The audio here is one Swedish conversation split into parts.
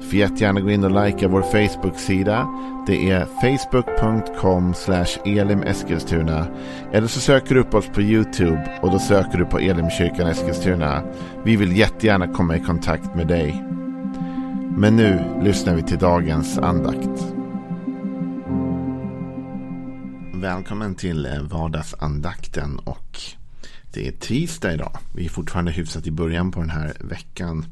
Får jättegärna gå in och likea vår Facebook-sida. Det är facebook.com elimeskilstuna. Eller så söker du upp oss på YouTube och då söker du på Elimkyrkan Eskilstuna. Vi vill jättegärna komma i kontakt med dig. Men nu lyssnar vi till dagens andakt. Välkommen till eh, vardagsandakten och det är tisdag idag. Vi är fortfarande hyfsat i början på den här veckan.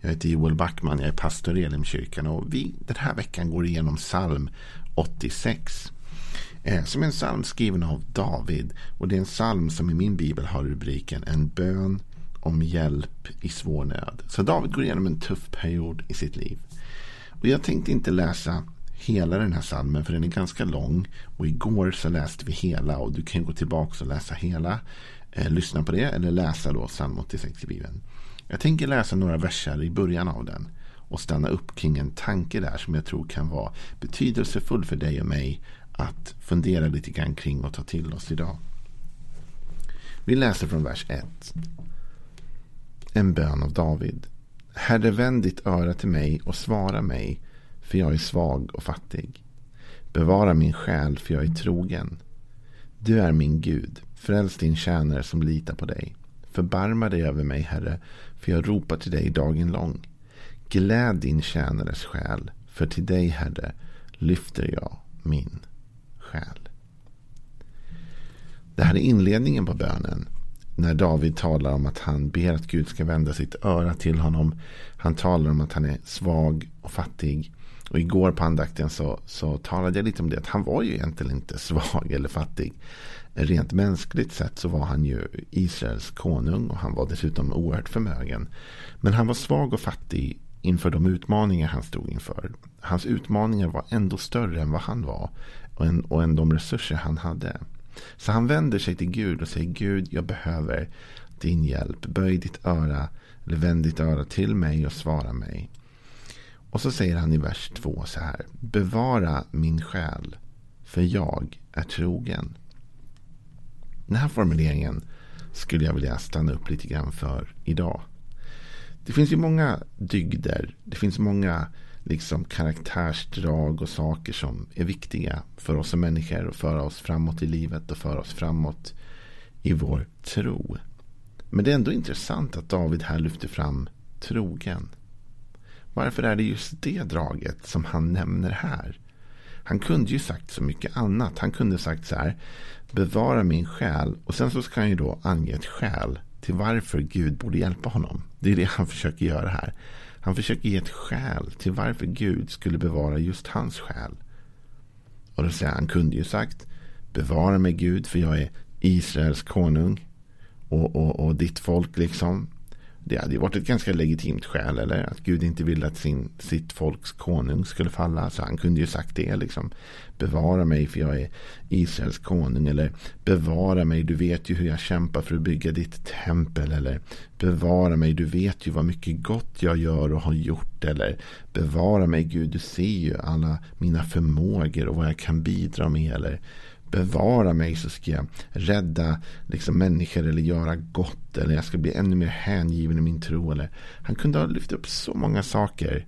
Jag heter Joel Backman, jag är pastor i Elimkyrkan och vi den här veckan går igenom psalm 86. Eh, som är en psalm skriven av David och det är en psalm som i min bibel har rubriken En bön om hjälp i svår nöd. Så David går igenom en tuff period i sitt liv. Och jag tänkte inte läsa hela den här psalmen för den är ganska lång. Och igår så läste vi hela och du kan gå tillbaka och läsa hela. Eh, lyssna på det eller läsa då psalm 86 i Bibeln. Jag tänker läsa några verser i början av den och stanna upp kring en tanke där som jag tror kan vara betydelsefull för dig och mig att fundera lite grann kring och ta till oss idag. Vi läser från vers 1. En bön av David. Herre, vänd ditt öra till mig och svara mig, för jag är svag och fattig. Bevara min själ, för jag är trogen. Du är min Gud, fräls din tjänare som litar på dig. Förbarma dig över mig, Herre, för jag ropar till dig dagen lång. Gläd din tjänares själ, för till dig, Herre, lyfter jag min själ. Det här är inledningen på bönen. När David talar om att han ber att Gud ska vända sitt öra till honom. Han talar om att han är svag och fattig. Och igår på andakten så, så talade jag lite om det. Att han var ju egentligen inte svag eller fattig. Rent mänskligt sett så var han ju Israels konung. Och han var dessutom oerhört förmögen. Men han var svag och fattig inför de utmaningar han stod inför. Hans utmaningar var ändå större än vad han var. Och än, och än de resurser han hade. Så han vänder sig till Gud och säger Gud, jag behöver din hjälp. Böj ditt öra, eller vänd ditt öra till mig och svara mig. Och så säger han i vers 2 så här. Bevara min själ, för jag är trogen. Den här formuleringen skulle jag vilja stanna upp lite grann för idag. Det finns ju många dygder. Det finns många liksom karaktärsdrag och saker som är viktiga för oss som människor och föra oss framåt i livet och föra oss framåt i vår tro. Men det är ändå intressant att David här lyfter fram trogen. Varför är det just det draget som han nämner här? Han kunde ju sagt så mycket annat. Han kunde sagt så här. Bevara min själ. Och sen så ska han ju då ange ett skäl till varför Gud borde hjälpa honom. Det är det han försöker göra här. Han försöker ge ett skäl till varför Gud skulle bevara just hans själ. Och då säger han, han kunde ju sagt Bevara mig Gud för jag är Israels konung. Och, och, och ditt folk liksom. Det hade ju varit ett ganska legitimt skäl. Eller att Gud inte ville att sin, sitt folks konung skulle falla. Så han kunde ju sagt det. Liksom. Bevara mig för jag är Israels konung. Eller bevara mig. Du vet ju hur jag kämpar för att bygga ditt tempel. Eller bevara mig. Du vet ju vad mycket gott jag gör och har gjort. Eller bevara mig Gud. Du ser ju alla mina förmågor och vad jag kan bidra med. Eller bevara mig så ska jag rädda liksom, människor eller göra gott. Eller jag ska bli ännu mer hängiven i min tro. Eller, han kunde ha lyft upp så många saker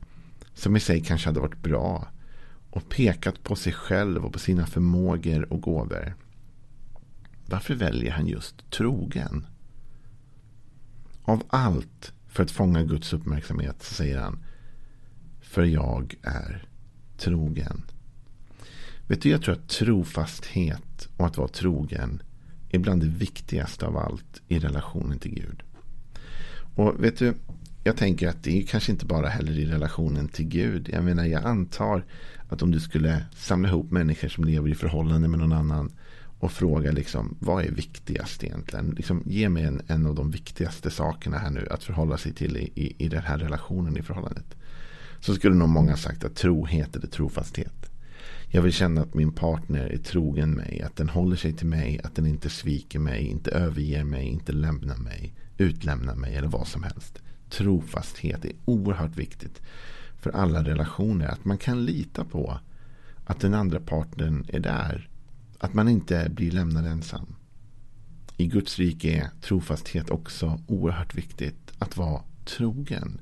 som i sig kanske hade varit bra. Och pekat på sig själv och på sina förmågor och gåvor. Varför väljer han just trogen? Av allt för att fånga Guds uppmärksamhet så säger han. För jag är trogen. Vet du, jag tror att trofasthet och att vara trogen är bland det viktigaste av allt i relationen till Gud. Och vet du, jag tänker att det är kanske inte bara heller i relationen till Gud. Jag menar, jag antar att om du skulle samla ihop människor som lever i förhållande med någon annan och fråga liksom, vad är viktigast egentligen? Liksom, ge mig en, en av de viktigaste sakerna här nu att förhålla sig till i, i, i den här relationen i förhållandet. Så skulle nog många sagt att trohet eller trofasthet. Jag vill känna att min partner är trogen mig. Att den håller sig till mig. Att den inte sviker mig. Inte överger mig. Inte lämnar mig. Utlämnar mig eller vad som helst. Trofasthet är oerhört viktigt för alla relationer. Att man kan lita på att den andra partnern är där. Att man inte blir lämnad ensam. I Guds rike är trofasthet också oerhört viktigt. Att vara trogen.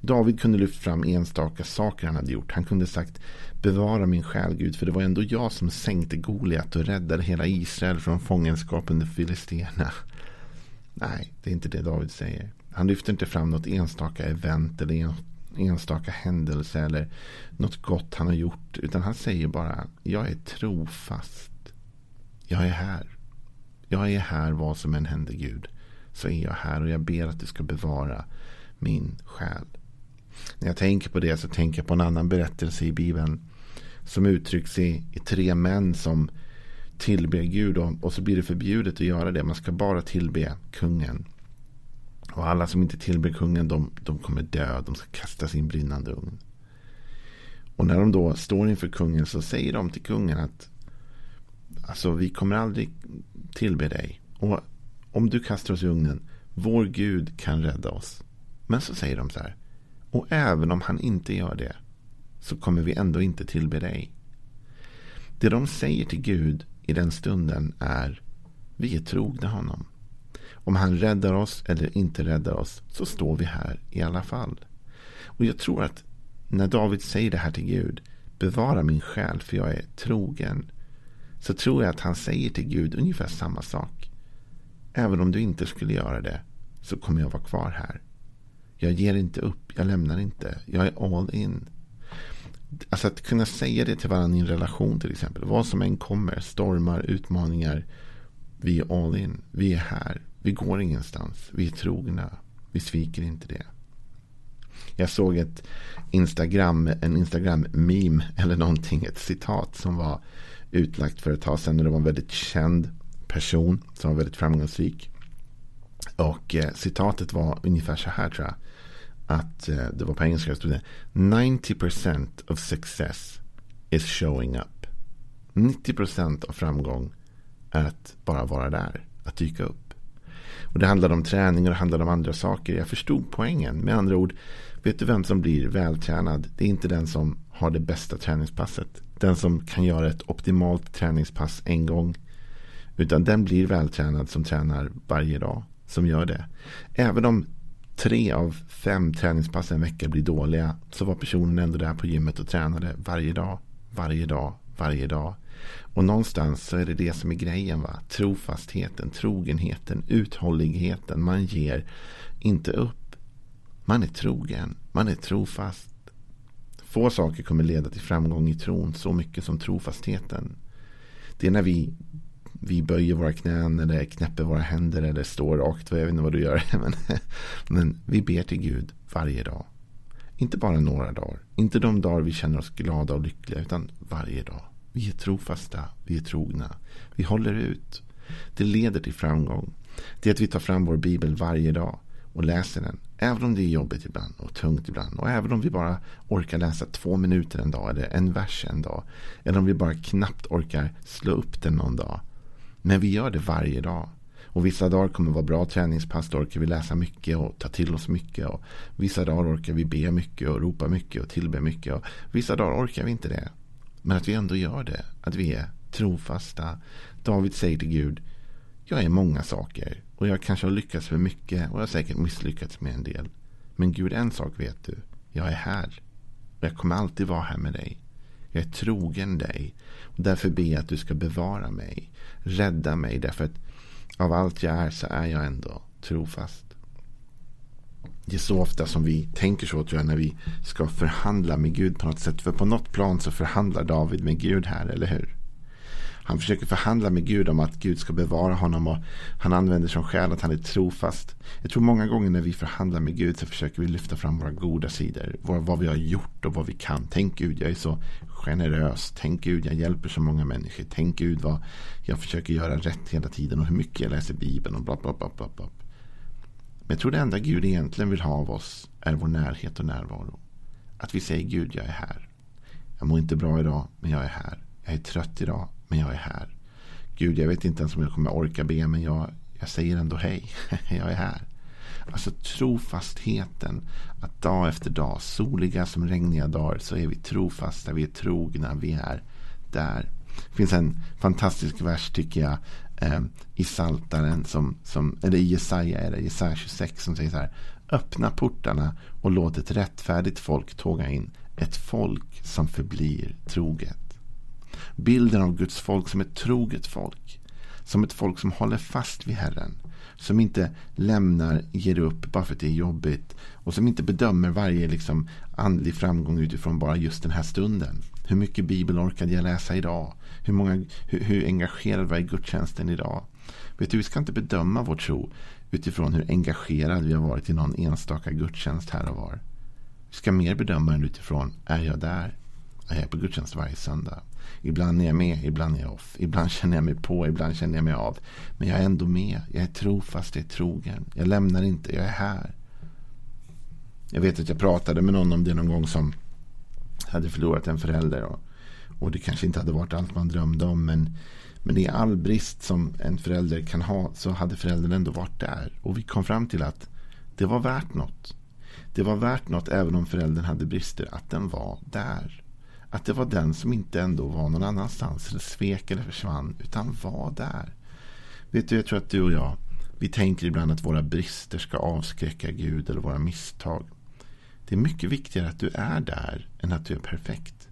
David kunde lyft fram enstaka saker han hade gjort. Han kunde sagt bevara min själ Gud för det var ändå jag som sänkte Goliat och räddade hela Israel från fångenskap under Filistena. Nej, det är inte det David säger. Han lyfter inte fram något enstaka event eller en enstaka händelse eller något gott han har gjort. Utan han säger bara, jag är trofast. Jag är här. Jag är här vad som än händer Gud. Så är jag här och jag ber att du ska bevara min själ. När jag tänker på det så tänker jag på en annan berättelse i Bibeln. Som uttrycks i, i tre män som tillber Gud. Och, och så blir det förbjudet att göra det. Man ska bara tillbe kungen. Och alla som inte tillber kungen de, de kommer dö. De ska kastas i en brinnande ugn. Och när de då står inför kungen så säger de till kungen att Alltså vi kommer aldrig tillbe dig. Och om du kastar oss i ugnen. Vår Gud kan rädda oss. Men så säger de så här. Och även om han inte gör det. Så kommer vi ändå inte tillbe dig. Det de säger till Gud i den stunden är. Vi är trogna honom. Om han räddar oss eller inte räddar oss så står vi här i alla fall. Och jag tror att när David säger det här till Gud, bevara min själ för jag är trogen, så tror jag att han säger till Gud ungefär samma sak. Även om du inte skulle göra det så kommer jag vara kvar här. Jag ger inte upp, jag lämnar inte, jag är all in. Alltså att kunna säga det till varandra i en relation till exempel. Vad som än kommer, stormar, utmaningar. Vi är all in, vi är här. Vi går ingenstans. Vi är trogna. Vi sviker inte det. Jag såg ett Instagram, en Instagram-meme eller någonting, ett citat som var utlagt för ett tag sedan. Det var en väldigt känd person som var väldigt framgångsrik. Och eh, citatet var ungefär så här tror jag. Att eh, det var på engelska, stod det 90% of success is showing up. 90% av framgång är att bara vara där, att dyka upp. Och det handlade om träning och det handlade om andra saker. Jag förstod poängen. Med andra ord, vet du vem som blir vältränad? Det är inte den som har det bästa träningspasset. Den som kan göra ett optimalt träningspass en gång. Utan den blir vältränad som tränar varje dag. Som gör det. Även om tre av fem träningspass en vecka blir dåliga. Så var personen ändå där på gymmet och tränade varje dag. Varje dag. Varje dag. Och någonstans så är det det som är grejen. va. Trofastheten, trogenheten, uthålligheten. Man ger inte upp. Man är trogen. Man är trofast. Få saker kommer leda till framgång i tron så mycket som trofastheten. Det är när vi, vi böjer våra knän eller knäpper våra händer eller står rakt. Jag vet inte vad du gör. Men, men vi ber till Gud varje dag. Inte bara några dagar. Inte de dagar vi känner oss glada och lyckliga. Utan varje dag. Vi är trofasta, vi är trogna. Vi håller ut. Det leder till framgång. Det är att vi tar fram vår bibel varje dag och läser den. Även om det är jobbigt ibland och tungt ibland. Och även om vi bara orkar läsa två minuter en dag eller en vers en dag. Eller om vi bara knappt orkar slå upp den någon dag. Men vi gör det varje dag. Och vissa dagar kommer vara bra träningspass. Då orkar vi läsa mycket och ta till oss mycket. Och vissa dagar orkar vi be mycket och ropa mycket och tillbe mycket. Och vissa dagar orkar vi inte det. Men att vi ändå gör det. Att vi är trofasta. David säger till Gud. Jag är många saker. Och jag kanske har lyckats med mycket. Och jag har säkert misslyckats med en del. Men Gud, en sak vet du. Jag är här. Och jag kommer alltid vara här med dig. Jag är trogen dig. Och därför ber jag att du ska bevara mig. Rädda mig. Därför att av allt jag är så är jag ändå trofast. Det är så ofta som vi tänker så tror jag när vi ska förhandla med Gud på något sätt. För på något plan så förhandlar David med Gud här, eller hur? Han försöker förhandla med Gud om att Gud ska bevara honom och han använder som skäl att han är trofast. Jag tror många gånger när vi förhandlar med Gud så försöker vi lyfta fram våra goda sidor. Vad vi har gjort och vad vi kan. Tänk Gud, jag är så generös. Tänk Gud, jag hjälper så många människor. Tänk Gud vad jag försöker göra rätt hela tiden och hur mycket jag läser Bibeln och bla bla bla bla. bla. Men jag tror det enda Gud egentligen vill ha av oss är vår närhet och närvaro. Att vi säger Gud, jag är här. Jag mår inte bra idag, men jag är här. Jag är trött idag, men jag är här. Gud, jag vet inte ens om jag kommer orka be, men jag, jag säger ändå hej. jag är här. Alltså trofastheten. Att dag efter dag, soliga som regniga dagar, så är vi trofasta, vi är trogna, vi är där. Det finns en fantastisk vers tycker jag eh, i Saltaren som, som, eller i Jesaja är det, Jesaja 26 som säger så här. Öppna portarna och låt ett rättfärdigt folk tåga in. Ett folk som förblir troget. Bilden av Guds folk som ett troget folk. Som ett folk som håller fast vid Herren. Som inte lämnar, ger upp bara för att det är jobbigt. Och som inte bedömer varje liksom andlig framgång utifrån bara just den här stunden. Hur mycket bibel orkade jag läsa idag? Hur, många, hur, hur engagerad var jag i gudstjänsten idag? Vet du, vi ska inte bedöma vår tro utifrån hur engagerad vi har varit i någon enstaka gudstjänst här och var. Vi ska mer bedöma den utifrån, är jag där? Är jag på gudstjänst varje söndag? Ibland är jag med, ibland är jag off. Ibland känner jag mig på, ibland känner jag mig av. Men jag är ändå med. Jag är trofast, jag är trogen. Jag lämnar inte, jag är här. Jag vet att jag pratade med någon om det någon gång som hade förlorat en förälder. Och, och det kanske inte hade varit allt man drömde om. Men, men i all brist som en förälder kan ha så hade föräldern ändå varit där. Och vi kom fram till att det var värt något. Det var värt något även om föräldern hade brister. Att den var där. Att det var den som inte ändå var någon annanstans. Eller svek eller försvann. Utan var där. Vet du, jag tror att du och jag. Vi tänker ibland att våra brister ska avskräcka Gud. Eller våra misstag. Det är mycket viktigare att du är där. Än att du är perfekt.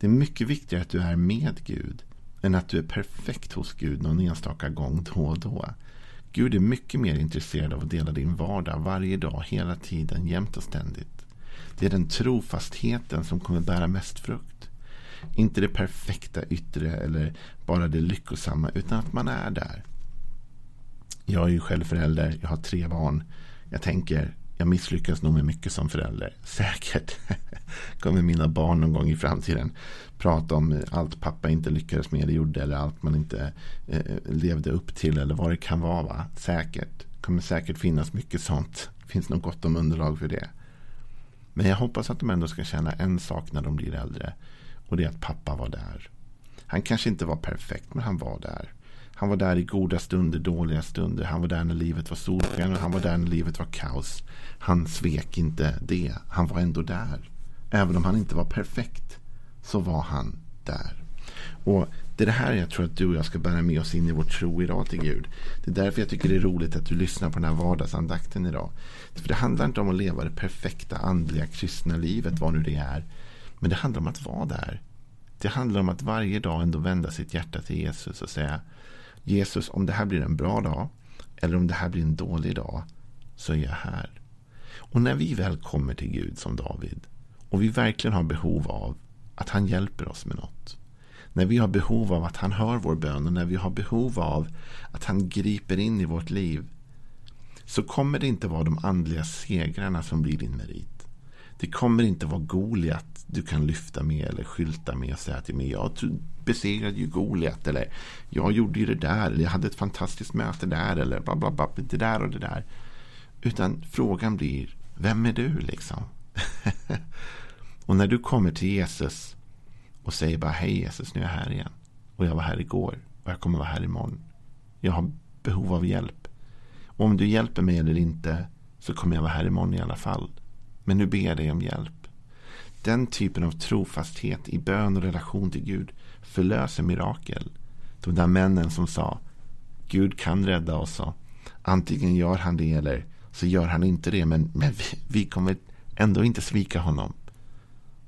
Det är mycket viktigare att du är med Gud. Än att du är perfekt hos Gud någon enstaka gång då och då. Gud är mycket mer intresserad av att dela din vardag varje dag, hela tiden, jämt och ständigt. Det är den trofastheten som kommer bära mest frukt. Inte det perfekta yttre eller bara det lyckosamma, utan att man är där. Jag är ju själv förälder, jag har tre barn. Jag tänker, jag misslyckas nog med mycket som förälder. Säkert kommer mina barn någon gång i framtiden prata om allt pappa inte lyckades med eller gjorde. Eller allt man inte eh, levde upp till. Eller vad det kan vara. Va? Säkert. kommer säkert finnas mycket sånt. Finns nog gott om underlag för det. Men jag hoppas att de ändå ska känna en sak när de blir äldre. Och det är att pappa var där. Han kanske inte var perfekt, men han var där. Han var där i goda stunder, dåliga stunder. Han var där när livet var solsken och han var där när livet var kaos. Han svek inte det. Han var ändå där. Även om han inte var perfekt så var han där. Och Det är det här jag tror att du och jag ska bära med oss in i vår tro idag till Gud. Det är därför jag tycker det är roligt att du lyssnar på den här vardagsandakten idag. För Det handlar inte om att leva det perfekta andliga kristna livet, vad nu det är. Men det handlar om att vara där. Det handlar om att varje dag ändå vända sitt hjärta till Jesus och säga Jesus, om det här blir en bra dag eller om det här blir en dålig dag så är jag här. Och när vi väl kommer till Gud som David och vi verkligen har behov av att han hjälper oss med något. När vi har behov av att han hör vår bön och när vi har behov av att han griper in i vårt liv så kommer det inte vara de andliga segrarna som blir din merit. Det kommer inte vara Goliat du kan lyfta med eller skylta med och säga till mig jag besegrade ju Goliat eller jag gjorde ju det där eller jag hade ett fantastiskt möte där eller bla bla bla det där och det där. Utan frågan blir vem är du liksom? och när du kommer till Jesus och säger bara hej Jesus nu är jag här igen. Och jag var här igår och jag kommer vara här imorgon. Jag har behov av hjälp. Och om du hjälper mig eller inte så kommer jag vara här imorgon i alla fall. Men nu ber jag dig om hjälp. Den typen av trofasthet i bön och relation till Gud förlöser mirakel. De där männen som sa Gud kan rädda oss. Antingen gör han det eller så gör han inte det. Men, men vi, vi kommer ändå inte svika honom.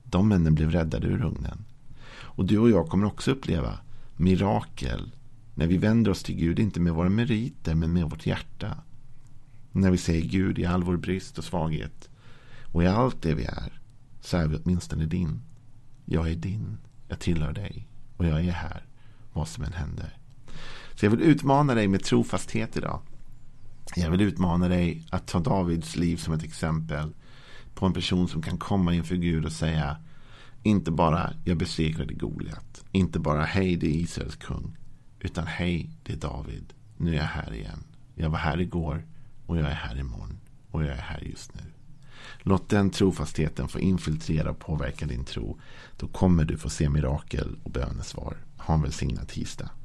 De männen blev räddade ur ugnen. Och du och jag kommer också uppleva mirakel när vi vänder oss till Gud, inte med våra meriter, men med vårt hjärta. När vi säger Gud i all vår brist och svaghet och i allt det vi är, så är vi åtminstone din. Jag är din, jag tillhör dig och jag är här, vad som än händer. Så jag vill utmana dig med trofasthet idag. Jag vill utmana dig att ta Davids liv som ett exempel på en person som kan komma inför Gud och säga inte bara jag besegrade Goliat. Inte bara hej det är Israels kung. Utan hej det är David. Nu är jag här igen. Jag var här igår och jag är här imorgon. Och jag är här just nu. Låt den trofastheten få infiltrera och påverka din tro. Då kommer du få se mirakel och bönesvar. Ha en välsignad tisdag.